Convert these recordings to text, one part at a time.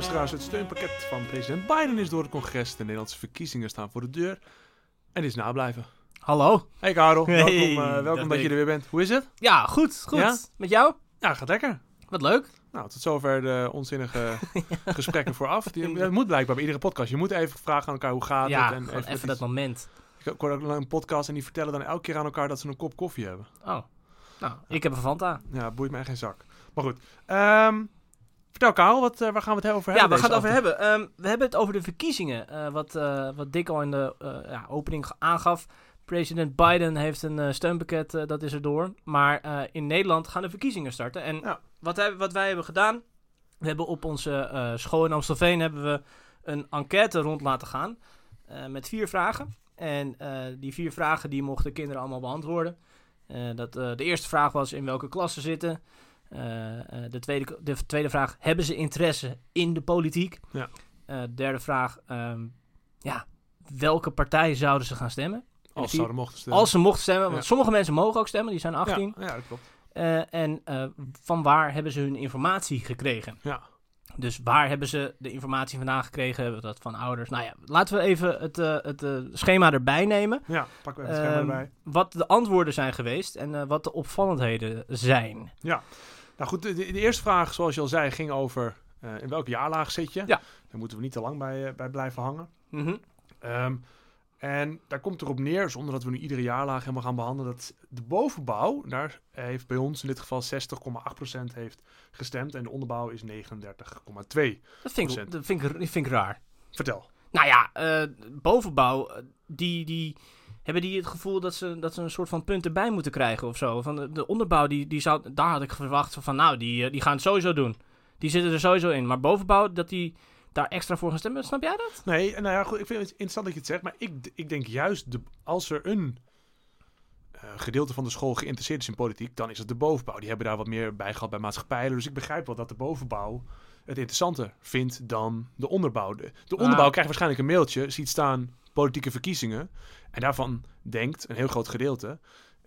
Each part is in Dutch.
luisteraars, het steunpakket van president Biden is door het congres. De Nederlandse verkiezingen staan voor de deur. En is nablijven. Hallo. Hey Karel, Hey, welkom, eh, welkom dat je er weer bent. Hoe is het? Ja, goed, goed. Ja? Met jou? Ja, gaat lekker. Wat leuk. Nou, tot zover de onzinnige gesprekken vooraf. Die, dat moet blijkbaar bij iedere podcast. Je moet even vragen aan elkaar hoe gaat ja, het. En even, dat iets- moment. Ik hoor ook een podcast en die vertellen dan elke keer aan elkaar dat ze een kop koffie hebben. Oh. Nou, ik heb een Fanta. Ja, boeit mij geen zak. Maar goed. Ehm, vertel Karel, wat, eh, waar gaan we het over Ja, hebben? we gaan het over hebben. Ehm, we hebben het over de verkiezingen. eh, wat, eh, wat Dick al in de ja, opening aangaf. President Biden heeft een steunpakket, dat is er door. Maar in Nederland gaan de verkiezingen starten. En Ja. wat, hij- wat wij hebben gedaan... We hebben op onze school in Amstelveen hebben we een enquête rond laten gaan. met vier vragen. En die vier vragen die mochten kinderen allemaal beantwoorden. Dat, de eerste vraag was in welke klas ze zitten. Eh, eh, de, tweede, de tweede vraag, hebben ze interesse in de politiek? Ja. Eh, derde vraag, ehm, ja, welke partij zouden ze gaan stemmen? Als zouden mochten stemmen. Als ze mochten stemmen, want Ja. sommige mensen mogen ook stemmen, die zijn 18. Ja, ja, dat klopt. En van waar hebben ze hun informatie gekregen? Ja. Dus waar hebben ze de informatie vandaan gekregen? Hebben we dat van ouders? Nou ja, laten we even het, het schema erbij nemen. Ja, pakken we het scherm Ehm, erbij. wat de antwoorden zijn geweest en wat de opvallendheden zijn. Nou goed, de, de eerste vraag, zoals je al zei, ging over eh, in welke jaarlaag zit je. Ja. Daar moeten we niet te lang bij, eh, bij blijven hangen. Mhm. Ehm, en daar komt erop neer, zonder dat we nu iedere jaarlaag helemaal gaan behandelen, dat de bovenbouw, daar heeft bij ons in dit geval 60,8% heeft gestemd en de onderbouw is 39,2%. Dat, vind ik, dat vind, ik, vind ik raar. Vertel. Nou ja, eh, bovenbouw, die, die, hebben die het gevoel dat ze, dat ze een soort van punt erbij moeten krijgen of zo? Van de, de onderbouw, die, die zou, daar had ik verwacht van, nou, die, eh, die gaan het sowieso doen. Die zitten er sowieso in. Maar bovenbouw, dat die daar extra voor gaan stemmen, snap jij dat? Nee, nou ja, goed, ik vind het interessant dat je het zegt, maar ik, ik denk juist, de, als er een eh, gedeelte van de school geïnteresseerd is in politiek, dan is het de bovenbouw. Die hebben daar wat meer bij gehad bij maatschappijlen. Dus ik begrijp wel dat de bovenbouw het interessanter vindt dan de onderbouw. De, de onderbouw Ah. krijgt waarschijnlijk een mailtje, ziet staan politieke verkiezingen. En daarvan denkt een heel groot gedeelte,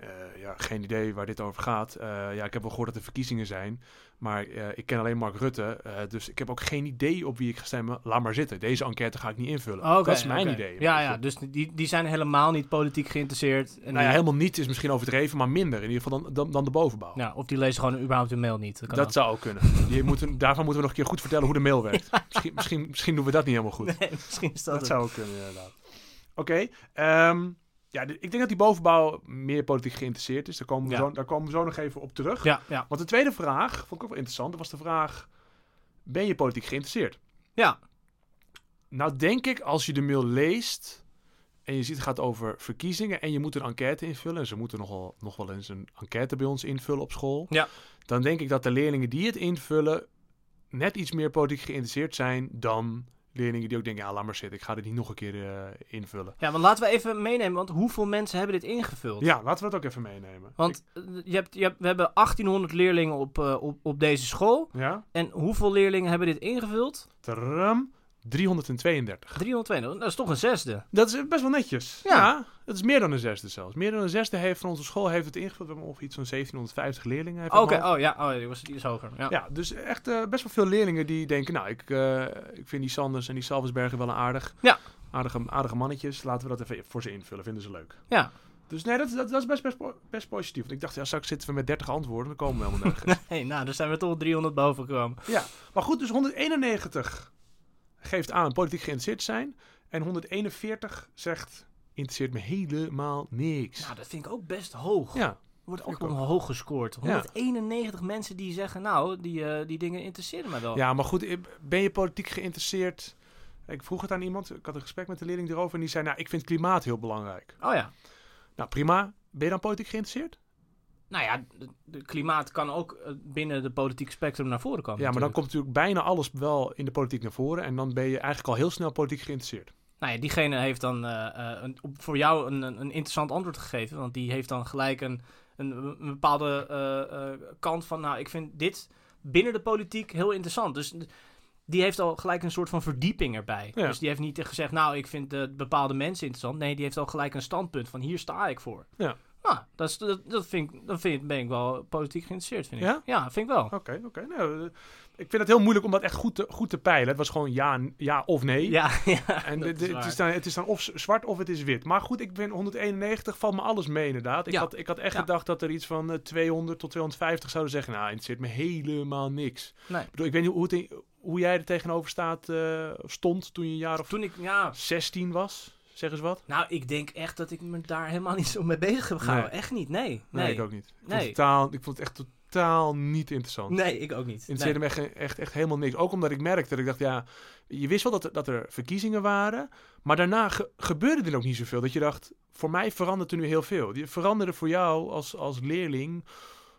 eh, ja, geen idee waar dit over gaat. Eh, ja, ik heb wel gehoord dat er verkiezingen zijn, maar eh, ik ken alleen Mark Rutte. dus ik heb ook geen idee op wie ik ga stemmen. Laat maar zitten. Deze enquête ga ik niet invullen. Dat is mijn idee. Ja, ja, dus die, die zijn helemaal niet politiek geïnteresseerd. En Nou ja, helemaal niet is misschien overdreven, maar minder in ieder geval dan, dan, dan de bovenbouw. ja, of die lezen gewoon überhaupt hun mail niet. Dat kan dat ook. zou ook kunnen. Die moeten, daarvan moeten we nog een keer goed vertellen hoe de mail werkt. Misschien, misschien, misschien doen we dat niet helemaal goed. Nee, misschien is dat, dat zou ook kunnen, inderdaad. Oké, ehm, ja, ik denk dat die bovenbouw meer politiek geïnteresseerd is. Daar komen, we Ja. zo, daar komen we zo nog even op terug. Ja, ja. Want de tweede vraag, vond ik ook wel interessant, dat was de vraag... Ben je politiek geïnteresseerd? Ja, Nou denk ik, als je de mail leest en je ziet het gaat over verkiezingen en je moet een enquête invullen, en ze moeten nogal, nog wel eens een enquête bij ons invullen op school, Ja. dan denk ik dat de leerlingen die het invullen net iets meer politiek geïnteresseerd zijn dan leerlingen die ook denken, ja laat maar zitten, ik ga dit niet nog een keer eh, invullen. ja, want laten we even meenemen, want hoeveel mensen hebben dit ingevuld? Ja, laten we dat ook even meenemen. Want eh, je hebt, je hebt, we hebben 1800 leerlingen op, eh, op, op deze school. Ja, En hoeveel leerlingen hebben dit ingevuld? Tadam, 332. 320. Dat is toch een zesde. Dat is best wel netjes. Ja. Ja. dat is meer dan een zesde zelfs. Meer dan een zesde heeft van onze school heeft het ingevuld. We hebben ongeveer iets van 1750 leerlingen. Oké, oh ja, oh, die, was, die is hoger. Ja. Ja, dus echt eh, best wel veel leerlingen die denken, nou, ik, eh, ik vind die Sanders en die Salvesbergen wel een aardig. Ja. Aardige, aardige mannetjes. Laten we dat even voor ze invullen. Vinden ze leuk. ja. Dus nee, dat, dat, dat is best, best, po- best positief. Want ik dacht, ja, straks zitten we met 30 antwoorden. Dan komen we helemaal nergens. Hey, nou, daar zijn we toch 300 boven gekomen. ja, maar goed, dus 191 geeft aan politiek geïnteresseerd te zijn. En 141 zegt, interesseert me helemaal niks. Nou, dat vind ik ook best hoog. ja, Wordt ook nog hoog gescoord. Ja. 191 mensen die zeggen, nou, die, eh, die dingen interesseren me wel. Ja, maar goed, eh, ben je politiek geïnteresseerd? Ik vroeg het aan iemand, ik had een gesprek met de leerling erover en die zei, nou, ik vind klimaat heel belangrijk. Oh ja. Nou, prima. Ben je dan politiek geïnteresseerd? Nou ja, de klimaat kan ook eh, binnen de politieke spectrum naar voren komen. ja, maar dan komt natuurlijk bijna alles wel in de politiek naar voren en dan ben je eigenlijk al heel snel politiek geïnteresseerd. Nou ja, diegene heeft dan eh, eh, een, voor jou een, een interessant antwoord gegeven. Want die heeft dan gelijk een, een, een bepaalde kant van... Nou, ik vind dit binnen de politiek heel interessant. Dus die heeft al gelijk een soort van verdieping erbij. Ja. Dus die heeft niet gezegd... Nou, ik vind bepaalde mensen interessant. Nee, die heeft al gelijk een standpunt van... Hier sta ik voor. Ja. Nou, dat, is, dat, dat, vind ik, dat vind, ben ik wel politiek geïnteresseerd, vind ik. Ja? Ja, vind ik wel. Oké, oké. Nou, eh, ik vind het heel moeilijk om dat echt goed te, goed te peilen. Het was gewoon ja, ja of nee. Ja, ja En de- de- het, is dan, het is dan of zwart of het is wit. Maar goed, ik ben 191, valt me alles mee inderdaad. Ik, Ja. had, ik had echt Ja. gedacht dat er iets van eh, 200 tot 250 zouden zeggen. Nou, interesseert me helemaal niks. Nee. Ik, bedoel, ik weet niet hoe, het in- hoe jij er tegenover staat, eh, stond toen je een jaar of Toen ik, ja, 16 was. Zeg eens wat. nou, ik denk echt dat ik me daar helemaal niet zo mee bezig heb gehouden. Nee. Echt niet, nee. Nee, Nee, ik ook niet. Ik vond, Nee. het totaal, ik vond het echt totaal niet interessant. nee ik ook niet. interesseerde me echt, echt, echt helemaal niks. Ook omdat ik merkte dat ik dacht, ja, je wist wel dat er, dat er verkiezingen waren. Maar daarna ge- gebeurde er ook niet zoveel. Dat je dacht, voor mij verandert er nu heel veel. Die veranderde voor jou als, als leerling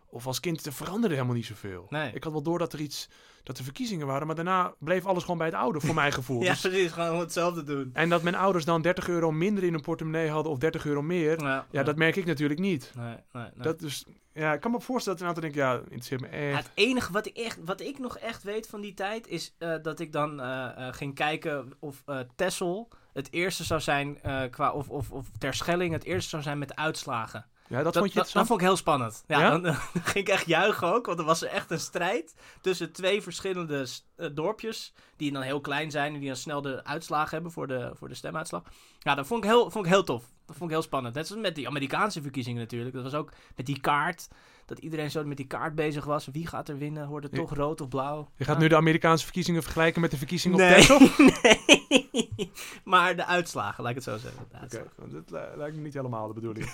of als kind, er veranderde helemaal niet zoveel. Nee. Ik had wel door dat er iets, dat er verkiezingen waren. Maar daarna bleef alles gewoon bij het oude, voor mijn gevoel. Ja, Dus- precies. Gewoon hetzelfde doen. en dat mijn ouders dan 30 euro minder in hun portemonnee hadden of 30 euro meer. Ja, Ja, dat merk ik natuurlijk niet. Nee, nee, nee. Dat dus, ja, ik kan me voorstellen dat een aantal denken, ja, interesseert me Ja, echt. het enige wat ik, echt, wat ik nog echt weet van die tijd is eh, dat ik dan eh, eh, ging kijken of Tessel het eerste zou zijn qua of, of, of Terschelling het eerste zou zijn met de uitslagen. Ja, dat, Dat, vond je dat, vond ik heel spannend. Ja, Ja? Dan, ging ik echt juichen ook, want er was er echt een strijd tussen twee verschillende eh, dorpjes die dan heel klein zijn en die dan snel de uitslagen hebben voor de, voor de stemuitslag. Ja, dat vond ik, heel, vond ik heel tof. Dat vond ik heel spannend. Net zoals met die Amerikaanse verkiezingen natuurlijk. Dat was ook met die kaart. Dat iedereen zo met die kaart bezig was. Wie gaat er winnen? Wordt het toch rood of blauw? Je gaat Ja. nu de Amerikaanse verkiezingen vergelijken met de verkiezingen op Nee. Texel? nee. maar de uitslagen, laat ik het zo zeggen. Oké, li- lijkt me niet helemaal de bedoeling.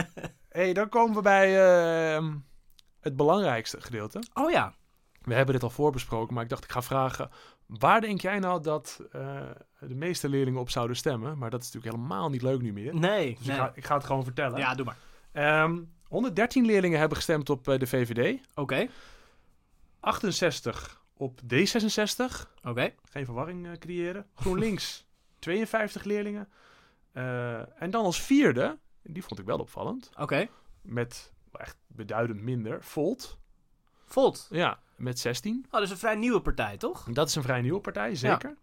hey, dan komen we bij ehm, het belangrijkste gedeelte. Oh ja. We hebben dit al voorbesproken, maar ik dacht ik ga vragen... Waar denk jij nou dat eh, de meeste leerlingen op zouden stemmen? Maar dat is natuurlijk helemaal niet leuk nu meer. Nee. Dus nee. ik, ga, ik ga het gewoon vertellen. Ja, doe maar. Ehm, 113 leerlingen hebben gestemd op eh, de VVD. Oké. 68 op D66. Oké. Geen verwarring eh, creëren. GroenLinks 52 leerlingen. Eh, en dan als vierde, die vond ik wel opvallend, Oké. met echt beduidend minder, Volt. Volt. Ja, met 16. Oh, dat is een vrij nieuwe partij, toch? Dat is een vrij nieuwe partij, zeker.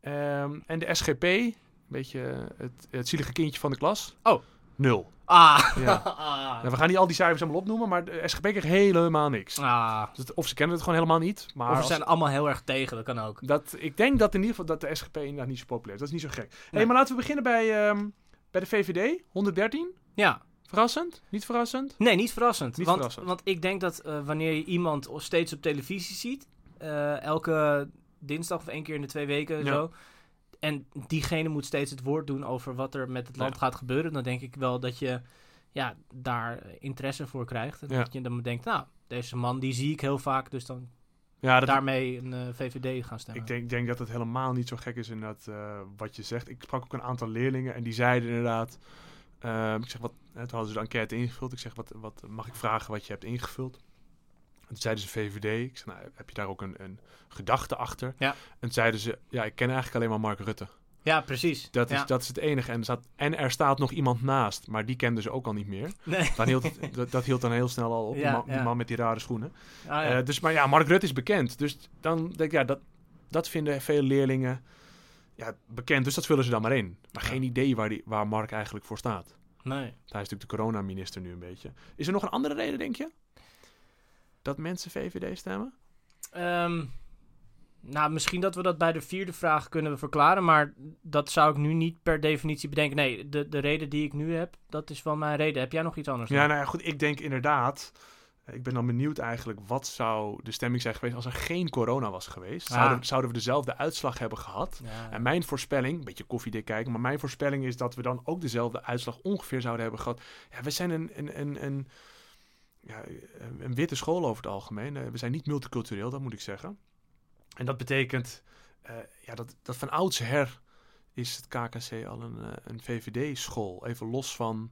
Ehm, en de SGP, een beetje het, het zielige kindje van de klas. Oh. Nul. Ah. Ja. ah. Nou, we gaan niet al die cijfers allemaal opnoemen, maar de SGP kreeg helemaal niks. Ah. Dus het- of ze kennen het gewoon helemaal niet. Maar Of we als- zijn allemaal heel erg tegen, dat kan ook. dat, ik denk dat in ieder geval dat de SGP inderdaad niet zo populair is. Dat is niet zo gek. Hey, Nee. maar laten we beginnen bij, ehm, bij de VVD. 113. Ja. Verrassend? Niet verrassend? Nee, niet verrassend. Niet want, verrassend. want ik denk dat eh, wanneer je iemand steeds op televisie ziet, eh, elke dinsdag of één keer in de twee weken Ja. zo, en diegene moet steeds het woord doen over wat er met het land Ja. gaat gebeuren, dan denk ik wel dat je ja, daar interesse voor krijgt. En Ja. dat je dan denkt, nou, deze man die zie ik heel vaak, dus dan Ja, dat, daarmee een eh, VVD gaan stemmen. ik denk, denk dat het helemaal niet zo gek is in dat, eh, wat je zegt. Ik sprak ook een aantal leerlingen en die zeiden inderdaad... ehm, ik zeg, wat, toen hadden ze de enquête ingevuld. Ik zeg, wat, wat mag ik vragen wat je hebt ingevuld? En toen zeiden ze VVD. Ik zeg, nou, heb je daar ook een, een gedachte achter? Ja. En zeiden ze, ja, ik ken eigenlijk alleen maar Mark Rutte. Ja, precies. Dat is, Ja. dat is het enige. En er, staat, en er staat nog iemand naast, maar die kenden ze ook al niet meer. Nee. Dan hield dat, dat hield dan heel snel al op, die, Ja, man, die man met die rare schoenen. Ah, ja. Eh, dus, maar ja, Mark Rutte is bekend. Dus dan denk ik, ja, dat, dat vinden veel leerlingen ja, bekend. Dus dat vullen ze dan maar in. Maar geen idee waar, die, waar Mark eigenlijk voor staat. nee. Hij is natuurlijk de coronaminister nu een beetje. Is er nog een andere reden, denk je? Dat mensen VVD stemmen? Ehm, nou, misschien dat we dat bij de vierde vraag kunnen verklaren, maar dat zou ik nu niet per definitie bedenken. Nee, de, de reden die ik nu heb, dat is wel mijn reden. Heb jij nog iets anders? Ja, dan? nou ja, goed. Ik denk inderdaad... Ik ben dan benieuwd eigenlijk, wat zou de stemming zijn geweest als er geen corona was geweest? Ah. Zouden, zouden we dezelfde uitslag hebben gehad? Ja, En mijn voorspelling, een beetje koffiedik kijken, maar mijn voorspelling is dat we dan ook dezelfde uitslag ongeveer zouden hebben gehad. Ja, we zijn een, een, een, een, ja, een- witte school over het algemeen. Eh, We zijn niet multicultureel, dat moet ik zeggen. En dat betekent eh, ja, dat, dat van oudsher is het KKC al een, eh, een VVD-school. Even los van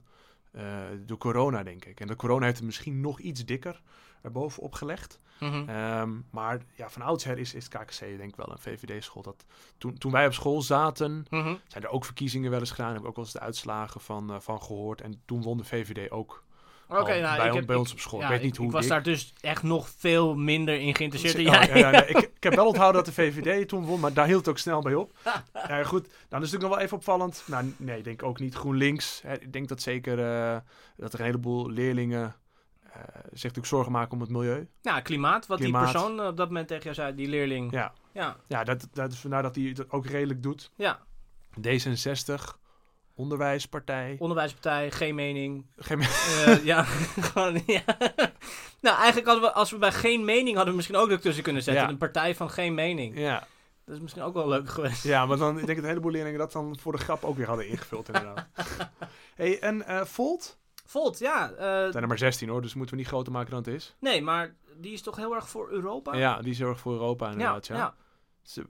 de corona, denk ik. En de corona heeft het misschien nog iets dikker erbovenop gelegd. Mhm. Ehm, maar ja, van oudsher is, is het KKC denk ik wel een VVD-school. Dat Toen, toen wij op school zaten, Mhm. zijn er ook verkiezingen wel eens gedaan. Heb ik ook wel eens de uitslagen van, van gehoord. En toen won de VVD ook Oké, nou, bij, ik heb, bij ik- ons op school. ja, ik weet niet hoe ik was dik. daar dus echt nog veel minder in geïnteresseerd dan Oh, ja, ja, ik, ik heb wel onthouden dat de VVD toen won, maar daar hield het ook snel bij op. Ja, goed, dan is het natuurlijk nog wel even opvallend. Nou, nee, ik denk ook niet GroenLinks. Hè, ik denk dat zeker eh, dat er een heleboel leerlingen eh, zich natuurlijk zorgen maken om het milieu. Ja, klimaat, wat Klimaat. die persoon eh, op dat moment tegen jou zei, die leerling. Ja, Ja, ja dat, dat is vandaar dat hij het ook redelijk doet. ja. D66, onderwijspartij. onderwijspartij, geen mening. Geen- Eh, ja, gewoon, ja. Nou, eigenlijk hadden we, als we bij geen mening hadden, we misschien ook er tussen kunnen zetten. Ja. Een partij van geen mening. ja. Dat is misschien ook wel leuk geweest. ja, maar dan ik denk dat een heleboel leerlingen dat dan voor de grap ook weer hadden ingevuld inderdaad. hey, en eh Volt? Volt, ja. Het zijn er maar 16 hoor, dus moeten we niet groter maken dan het is. nee, maar die is toch heel erg voor Europa? Ja, die zorgt voor Europa inderdaad. Ja, ja. Ze-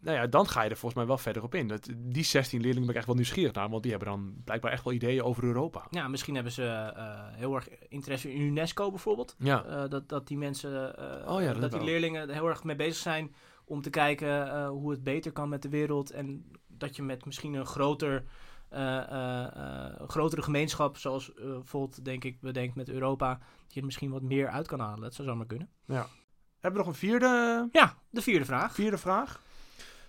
nou ja, dan ga je er volgens mij wel verder op in. Dat, die 16 leerlingen ben ik echt wel nieuwsgierig naar, want die hebben dan blijkbaar echt wel ideeën over Europa. Ja, misschien hebben ze eh, heel erg interesse in UNESCO bijvoorbeeld. Ja, Eh, dat, dat die mensen, eh, Oh ja, dat dat, die leerlingen er heel erg mee bezig zijn om te kijken hoe het beter kan met de wereld. En dat je met misschien een groter, grotere gemeenschap, zoals Volt denk ik bedenkt met Europa, dat je er misschien wat meer uit kan halen. Dat zou zomaar kunnen. hebben we nog een vierde, Ja, de vierde vraag. vierde vraag.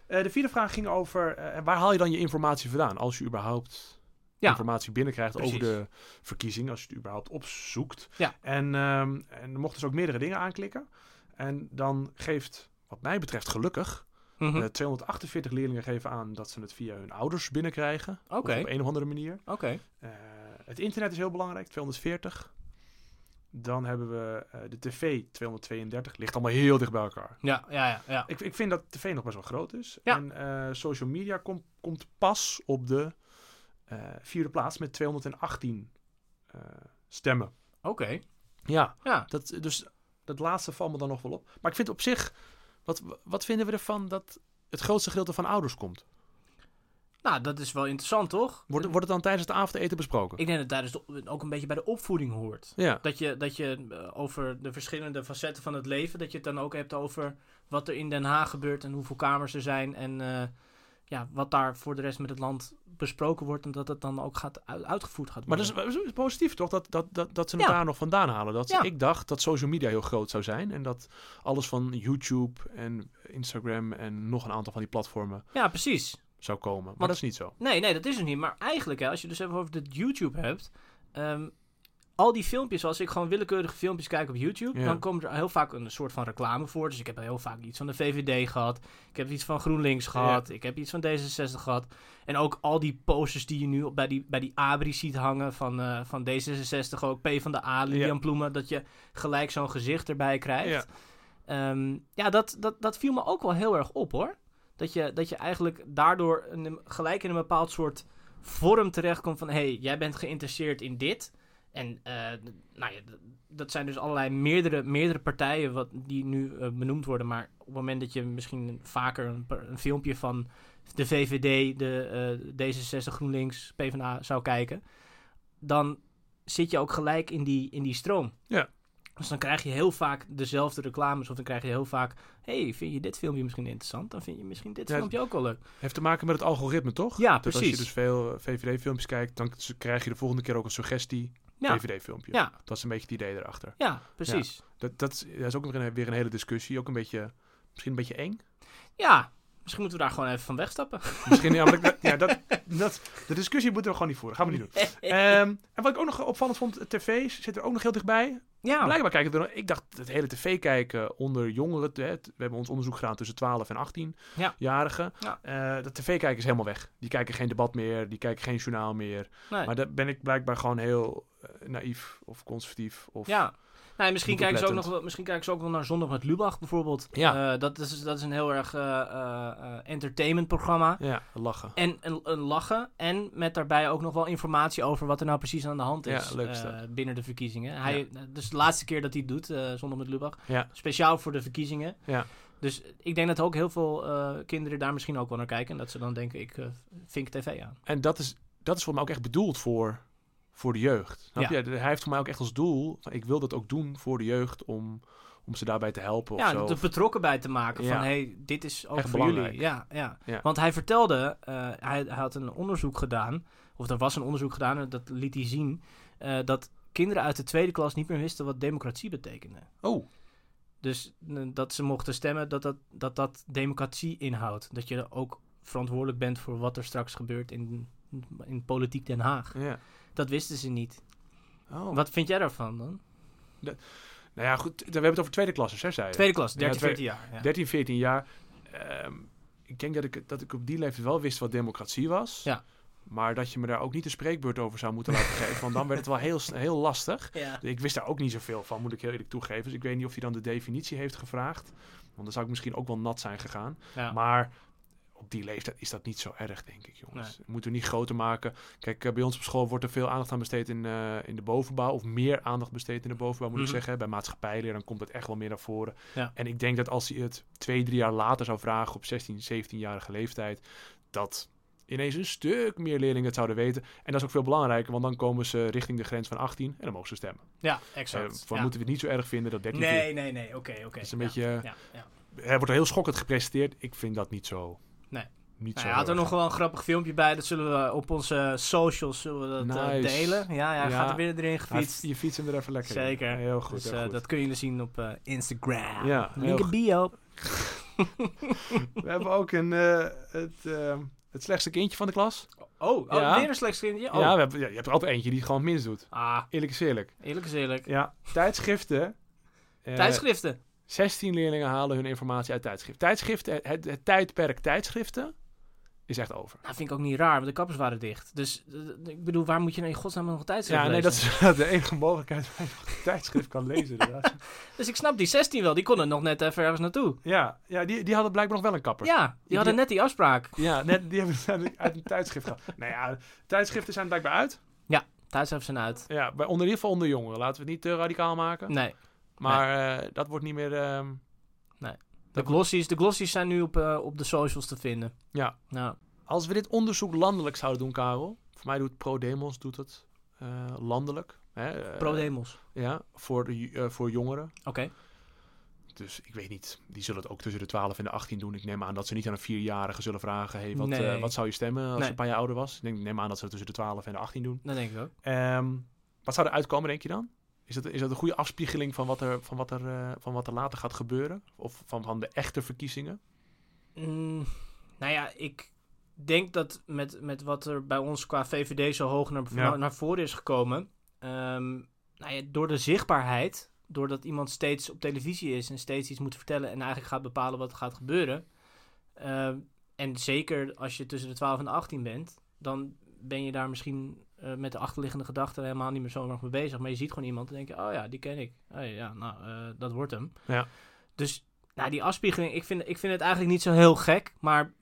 Eh, de vierde vraag ging over, eh, waar haal je dan je informatie vandaan? Als je überhaupt Ja. informatie binnenkrijgt over de verkiezing, als je het überhaupt opzoekt. Ja. En, ehm en er mochten dus ook meerdere dingen aanklikken. En dan geeft, wat mij betreft gelukkig, Mhm. eh, 248 leerlingen geven aan dat ze het via hun ouders binnenkrijgen. Of op een of andere manier. oké. Het internet is heel belangrijk, 240. Dan hebben we eh, de tv, 232. Ligt allemaal heel dicht bij elkaar. Ja, ja, ja. ja. Ik, ik vind dat tv nog best wel groot is. Ja. En eh, social media komt komt pas op de eh, vierde plaats met 218 eh, stemmen. Oké. Ja, Ja. dat, dus dat laatste valt me dan nog wel op. Maar ik vind op zich, wat, wat vinden we ervan dat het grootste gedeelte van ouders komt? Nou, dat is wel interessant, toch? Wordt, wordt het dan tijdens het avondeten besproken? Ik denk dat tijdens de, ook een beetje bij de opvoeding hoort. ja. Dat je, dat je eh, over de verschillende facetten van het leven, dat je het dan ook hebt over wat er in Den Haag gebeurt en hoeveel kamers er zijn en eh, ja, wat daar voor de rest met het land besproken wordt en dat het dan ook gaat, uit- uitgevoerd gaat Maar worden. is, dat is positief toch, dat, dat, dat, dat ze het Ja. daar nog vandaan halen. Dat Ja. Ik dacht dat social media heel groot zou zijn. En dat alles van YouTube en Instagram en nog een aantal van die platformen Ja, precies. Zou komen. Maar dat is niet zo. Nee, nee, dat is het niet. Maar eigenlijk, hè, als je dus even over het YouTube hebt. ehm, al die filmpjes, als ik gewoon willekeurige filmpjes kijk op YouTube, Ja. dan komt er heel vaak een soort van reclame voor. Dus ik heb heel vaak iets van de VVD gehad. Ik heb iets van GroenLinks gehad. Ik heb iets van D66 gehad. En ook al die posters die je nu bij die, bij die Abri ziet hangen van, eh, van D66, ook P van de A, Lilian Ja. Ploemen, dat je gelijk zo'n gezicht erbij krijgt. Ja. Ehm, ja, dat, dat, dat viel me ook wel heel erg op hoor. Dat je, dat je eigenlijk daardoor een, gelijk in een bepaald soort vorm terechtkomt van... hé, hey, jij bent geïnteresseerd in dit. En eh, nou ja, dat zijn dus allerlei meerdere, meerdere partijen wat, die nu eh, benoemd worden. Maar op het moment dat je misschien vaker een, een filmpje van de VVD, de eh, D66, GroenLinks, PvdA zou kijken... dan zit je ook gelijk in die, in die stroom. Ja. Dus dan krijg je heel vaak dezelfde reclames. Of dan krijg je heel vaak... hey, vind je dit filmpje misschien interessant? Dan vind je misschien dit Ja, filmpje ook wel leuk. Heeft te maken met het algoritme, toch? Ja, Dat als je dus veel VVD-filmpjes kijkt, dan krijg je de volgende keer ook een suggestie Ja, VVD-filmpje. ja, Dat is een beetje het idee erachter. ja precies. Dat, dat, is, dat is ook weer een, weer een hele discussie. Ook een beetje, misschien een beetje eng. Ja, misschien moeten we daar gewoon even van wegstappen. Misschien, ja, maar ja, dat, dat, de discussie moeten we gewoon niet voeren. Gaan we niet doen. Ehm, en wat ik ook nog opvallend vond, tv's zit er ook nog heel dichtbij. Ja, Blijkbaar kijken er, ik dacht het hele tv kijken onder jongeren. hè, we hebben ons onderzoek gedaan tussen 12 en 18-jarigen. Ja. dat tv kijken is helemaal weg. Die kijken geen debat meer, die kijken geen journaal meer. nee. Maar daar ben ik blijkbaar gewoon heel eh, naïef of conservatief. Of, ja. Nee, misschien, Niet kijken ze ook nog, misschien kijken ze ook wel naar Zondag met Lubach bijvoorbeeld. Ja. Eh, dat, is, dat is een heel erg eh, eh, entertainment programma. Ja, lachen. En een, een lachen. En met daarbij ook nog wel informatie over wat er nou precies aan de hand is binnen de verkiezingen. Hij, Dus de laatste keer dat hij het doet, Zondag met Lubach. Ja, Speciaal voor de verkiezingen. ja. Dus ik denk dat ook heel veel kinderen daar misschien ook wel naar kijken. En dat ze dan denken, ik vink tv aan. En dat is, dat is voor mij ook echt bedoeld voor, voor de jeugd. Snap Ja. je? Hij heeft voor mij ook echt als doel, ik wil dat ook doen voor de jeugd om, om ze daarbij te helpen of ja, zo. er betrokken bij te maken Ja. van, hey, dit is ook Echt voor belangrijk. jullie. Ja, ja. Ja. Want hij vertelde, eh, hij, hij had een onderzoek gedaan, of er was een onderzoek gedaan, en dat liet hij zien, eh, dat kinderen uit de tweede klas niet meer wisten wat democratie betekende. Oh, Dus dat ze mochten stemmen dat dat, dat dat democratie inhoudt. Dat je ook verantwoordelijk bent voor wat er straks gebeurt in, in politiek Den Haag. ja. Dat wisten ze niet. Oh. Wat vind jij daarvan dan? Nou ja, goed. We hebben het over tweede klassers, hè, zei je? Tweede klas, 13, Ja, twee- 14 jaar. Ja. 13, 14 jaar. Ehm, ik denk dat ik, dat ik op die leeftijd wel wist wat democratie was. Ja. Maar dat je me daar ook niet een spreekbeurt over zou moeten laten geven. Want dan werd het wel heel, heel lastig. Ja. Ik wist daar ook niet zoveel van, moet ik heel eerlijk toegeven. Dus ik weet niet of hij dan de definitie heeft gevraagd. Want dan zou ik misschien ook wel nat zijn gegaan. Ja. Maar op die leeftijd is dat niet zo erg, denk ik, jongens. Moeten we niet groter maken. Kijk, eh, bij ons op school wordt er veel aandacht aan besteed in, eh, in de bovenbouw. Of meer aandacht besteed in de bovenbouw, moet Mhm. ik zeggen. Bij maatschappijleer, dan komt het echt wel meer naar voren. Ja. En ik denk dat als hij het twee, drie jaar later zou vragen op 16, 17-jarige leeftijd, dat ineens een stuk meer leerlingen het zouden weten. En dat is ook veel belangrijker, want dan komen ze richting de grens van 18 en dan mogen ze stemmen. Ja, Eh, exact. van Ja. moeten we het niet zo erg vinden dat 13 Nee, nee, nee. Oké, oké. Dat is een Ja, beetje, Ja, ja. hij wordt er heel schokkend gepresenteerd. Ik vind dat niet zo. Nee. Niet Nou, zo hij had er nog wel een grappig filmpje bij. Dat zullen we op onze socials zullen we dat, eh, delen. Ja, ja, hij Ja. gaat er weer erin gefietst. Je fietst hem er even lekker in. Zeker. Heel goed, dus heel eh, goed. dat kun je zien op eh, Instagram. Ja, Link in bio. We hebben ook een, het, eh, het slechtste kindje van de klas. Oh, oh Ja. weer een slecht kindje? Oh. Ja, we hebben, ja, je hebt er altijd eentje die het gewoon het minst doet. Ah, Eerlijk is eerlijk. eerlijk is eerlijk. Ja, tijdschriften. Tijdschriften. 16 leerlingen halen hun informatie uit tijdschriften. Tijdschriften, het, het tijdperk tijdschriften is echt over. Nou, vind ik ook niet raar, want de kappers waren dicht. Dus eh, ik bedoel, waar moet je nou in godsnaam nog een tijdschrift Ja, nee, dat is de enige mogelijkheid waar je nog een tijdschrift kan lezen. Dus ik snap die 16 wel, die konden nog net even ergens naartoe. ja, ja die, die hadden blijkbaar nog wel een kapper. Ja, die Die- hadden net die afspraak. Ja, net, die hebben ze uit een tijdschrift gehad. Nou ja, tijdschriften zijn blijkbaar uit. Tijdschriften zijn uit. Ja, bij, onder, in ieder geval onder jongeren. Laten we het niet te radicaal maken. Nee. Maar eh, dat wordt niet meer... ehm, De glossies, de glossies zijn nu op, eh, op de socials te vinden. ja. Als we dit onderzoek landelijk zouden doen, Karel. Voor mij doet ProDemos doet het eh, landelijk. Hè, pro-demos. Ja, voor, de, voor jongeren. Oké. Dus ik weet niet, die zullen het ook tussen de 12 en de 18 doen. Ik neem aan dat ze niet aan een vierjarige zullen vragen: hey, wat, Nee. wat zou je stemmen als Nee. je een paar jaar ouder was? Ik neem aan dat ze het tussen de 12 en de 18 doen. Dat denk ik ook. Ehm, wat zou er uitkomen, denk je dan? Is dat, is dat een goede afspiegeling van wat er, van wat er, eh, van wat er later gaat gebeuren? Of van, van de echte verkiezingen? Mm, nou ja, ik denk dat met, met wat er bij ons qua VVD zo hoog naar, Ja. naar voren is gekomen. ehm, nou ja, door de zichtbaarheid, doordat iemand steeds op televisie is en steeds iets moet vertellen en eigenlijk gaat bepalen wat er gaat gebeuren. ehm, en zeker als je tussen de 12 en de 18 bent, dan ben je daar misschien eh, met de achterliggende gedachten helemaal niet meer zo erg mee bezig. Maar je ziet gewoon iemand en denk je, oh ja, die ken ik. Ja, nou, eh, dat wordt hem. Ja. Dus nou, die afspiegeling, ik vind, ik vind het eigenlijk niet zo heel gek. Maar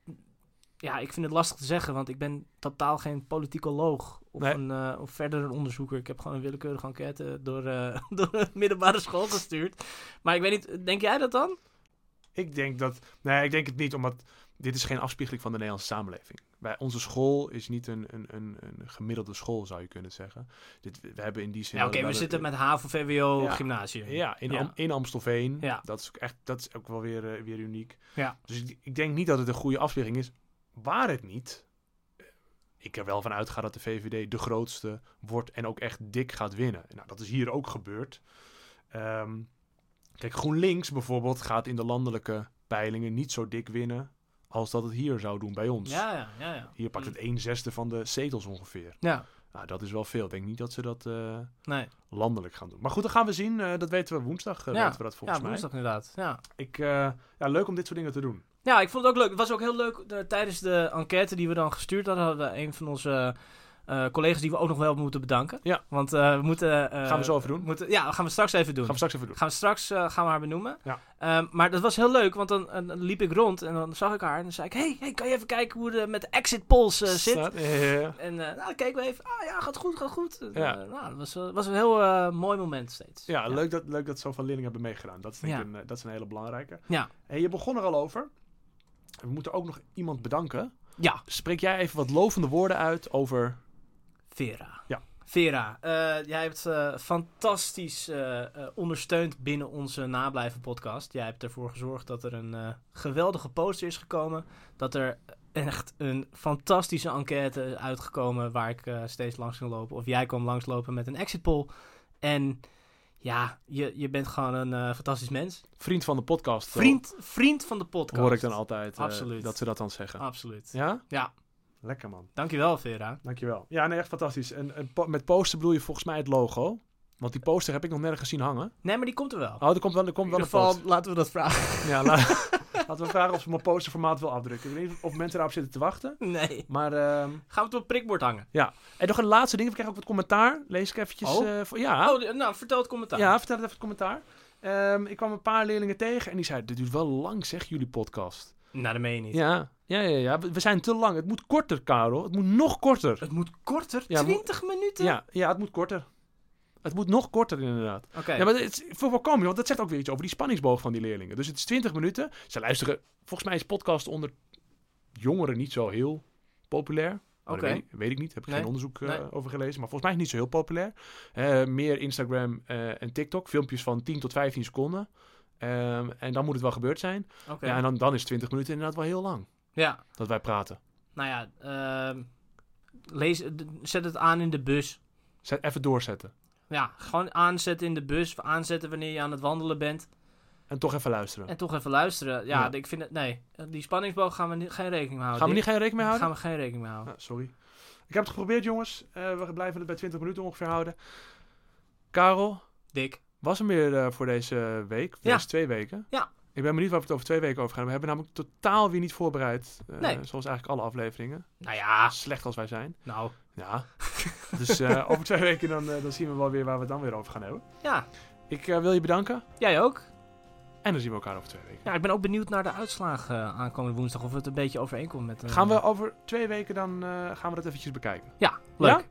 ja, ik vind het lastig te zeggen, want ik ben totaal geen politicoloog. Of, Nee. een, eh, of verder een onderzoeker. Ik heb gewoon een willekeurige enquête door, eh, door een middelbare school gestuurd. Maar ik weet niet, denk jij dat dan? Ik denk dat. Nee, ik denk het niet, omdat dit is geen afspiegeling van de Nederlandse samenleving. Onze school is niet een, een, een, een gemiddelde school, zou je kunnen zeggen. Dit, we hebben in die zin. Ja, oké, we zitten met HAVO, VWO, Ja. gymnasium. Ja, in, Ja. Am- in Amstelveen. Ja. Dat is ook echt, dat is ook wel weer, eh, weer uniek. Ja. Dus ik, ik denk niet dat het een goede afspiegeling is. Waar het niet, eh, ik er wel van uitga dat de VVD de grootste wordt en ook echt dik gaat winnen. Nou, dat is hier ook gebeurd. Ehm, kijk, GroenLinks bijvoorbeeld gaat in de landelijke peilingen niet zo dik winnen als dat het hier zou doen bij ons. Ja, ja, ja. ja. Hier pakt het 1 zesde van de zetels ongeveer. Ja, Nou, dat is wel veel. Ik denk niet dat ze dat eh, nee. landelijk gaan doen. Maar goed, dat gaan we zien. Eh, dat weten we woensdag. eh, Ja. weten we dat volgens ja, mij. woensdag inderdaad. Ja. Ik, ja, leuk om dit soort dingen te doen. Ja, ik vond het ook leuk. Het was ook heel leuk. tijdens de enquête die we dan gestuurd hadden, hadden een van onze eh, collega's die we ook nog wel moeten bedanken. Ja. Want eh, we moeten... eh, Gaan we zo even doen. Moeten, ja, gaan we straks even doen. Gaan we straks even doen. Gaan we straks gaan we haar benoemen. Ja. Ehm, maar dat was heel leuk, want dan, dan liep ik rond en dan zag ik haar en dan zei ik... Hey, hey kan je even kijken hoe het met de exit polls zit? Ja. En nou, dan keken we even. Ah ja, gaat goed, gaat goed. Ja. nou, dat was, was een heel mooi moment steeds. Ja, Leuk, dat, leuk dat zoveel leerlingen hebben meegedaan. Dat is, denk ik Ja. een, dat is een hele belangrijke. Ja. Hey, je begon er al over. We moeten ook nog iemand bedanken. Ja, Spreek jij even wat lovende woorden uit over... Vera. Ja. Vera, eh, jij hebt eh, fantastisch eh, ondersteund binnen onze Nablijven podcast. Jij hebt ervoor gezorgd dat er een geweldige poster is gekomen. Dat er echt een fantastische enquête is uitgekomen waar ik steeds langs ging lopen. Of jij kwam langslopen met een exit poll. En ja, je, je bent gewoon een fantastisch mens. Vriend van de podcast. Vriend, vriend van de podcast. Hoor ik dan altijd Absoluut. dat ze dat dan zeggen. Absoluut. Ja? Ja. Lekker man. Dankjewel, Vera. Dankjewel. Ja, nee, echt fantastisch. En, en po- met poster bedoel je volgens mij het logo. Want die poster heb ik nog nergens gezien hangen. Nee, maar die komt er wel. Oh, er komt wel, er komt In wel ieder een geval, poster. laten we dat vragen. Ja, la- laten we vragen of ze mijn posterformaat wil afdrukken. Ik weet niet of mensen daarop zitten te wachten. Nee. Maar, ehm, Gaan we het op het prikbord hangen? en nog een laatste ding. We krijgen ook wat commentaar. Lees ik eventjes. Oh. eh, voor, ja, Oh, nou, vertel het commentaar. ja, vertel het even het commentaar. Ehm, ik kwam een paar leerlingen tegen en die zeiden, dit duurt wel lang zeg, jullie podcast. Nou, dat meen je niet. Ja, ja, ja, ja. We zijn te lang. Het moet korter, Karel. Het moet nog korter. Het moet korter? Ja, 20 minuten? Ja, ja, het moet korter. Het moet nog korter inderdaad. Oké. Ja, maar het is voor voorkomen, want dat zegt ook weer iets over die spanningsboog van die leerlingen. Dus het is 20 minuten. Ze luisteren, volgens mij is podcast onder jongeren niet zo heel populair. Oké. weet, ik, weet ik niet, heb ik Nee. geen onderzoek eh, Nee. over gelezen. Maar volgens mij is het niet zo heel populair. Eh, meer Instagram eh, en TikTok, filmpjes van 10 tot 15 seconden. Ehm, en dan moet het wel gebeurd zijn. Oké. Ja, en dan, dan is 20 minuten inderdaad wel heel lang Ja. dat wij praten. Nou ja, ehm, lees, zet het aan in de bus. Zet, even doorzetten. Ja, gewoon aanzetten in de bus. Aanzetten wanneer je aan het wandelen bent. En toch even luisteren. En toch even luisteren. Ja, Ja. ik vind het... Nee, die spanningsboog gaan we niet, geen rekening mee houden. Gaan we niet geen rekening mee houden? Gaan we geen rekening mee houden. Ah, sorry. Ik heb het geprobeerd, jongens. Eh, we blijven het bij 20 minuten ongeveer houden. Karel, Dick. was er meer eh, voor deze week? Voor Ja. Deze twee weken? Ja. Ik ben benieuwd waar we het over twee weken over gaan. We hebben namelijk totaal weer niet voorbereid. eh, Nee. Zoals eigenlijk alle afleveringen. Nou ja, Slecht als wij zijn. nou. Ja. dus eh, over twee weken dan, eh, dan zien we wel weer waar we het dan weer over gaan hebben. Ja, Ik wil je bedanken. jij ook. En dan zien we elkaar over twee weken. Ja, ik ben ook benieuwd naar de uitslagen aankomende woensdag. Of het een beetje overeenkomt met... Gaan we over twee weken dan gaan we dat eventjes bekijken. Ja, leuk. Ja?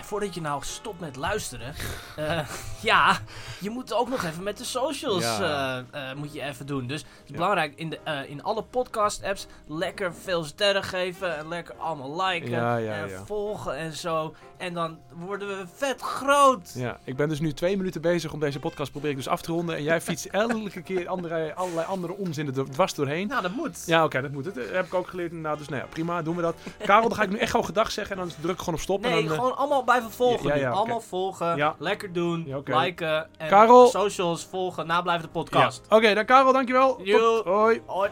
En voordat je nou stopt met luisteren, eh, ja, je moet ook nog even met de socials Ja. eh, eh, moet je even doen. Dus het is Ja. belangrijk in, de, in alle podcast apps lekker veel sterren geven en lekker allemaal liken Ja, en volgen en zo. En dan worden we vet groot. Ja, ik ben dus nu twee minuten bezig om deze podcast probeer ik dus af te ronden. En jij fietst elke keer andere, allerlei andere onzinnen er dwars doorheen. Nou, dat moet. Ja, oké, dat moet het. Dat heb ik ook geleerd inderdaad. Dus nou ja, prima, doen we dat. Karel, dan ga ik nu echt gewoon gedag zeggen en dan druk ik gewoon op stop. Nee, en dan, gewoon allemaal blijven volgen. Ja, ja, nu. ja, allemaal volgen, lekker doen, liken en Karel. socials volgen, nablijven de ja. podcast. Oké, dan Karel, dankjewel. Tot- Hoi. Hoi.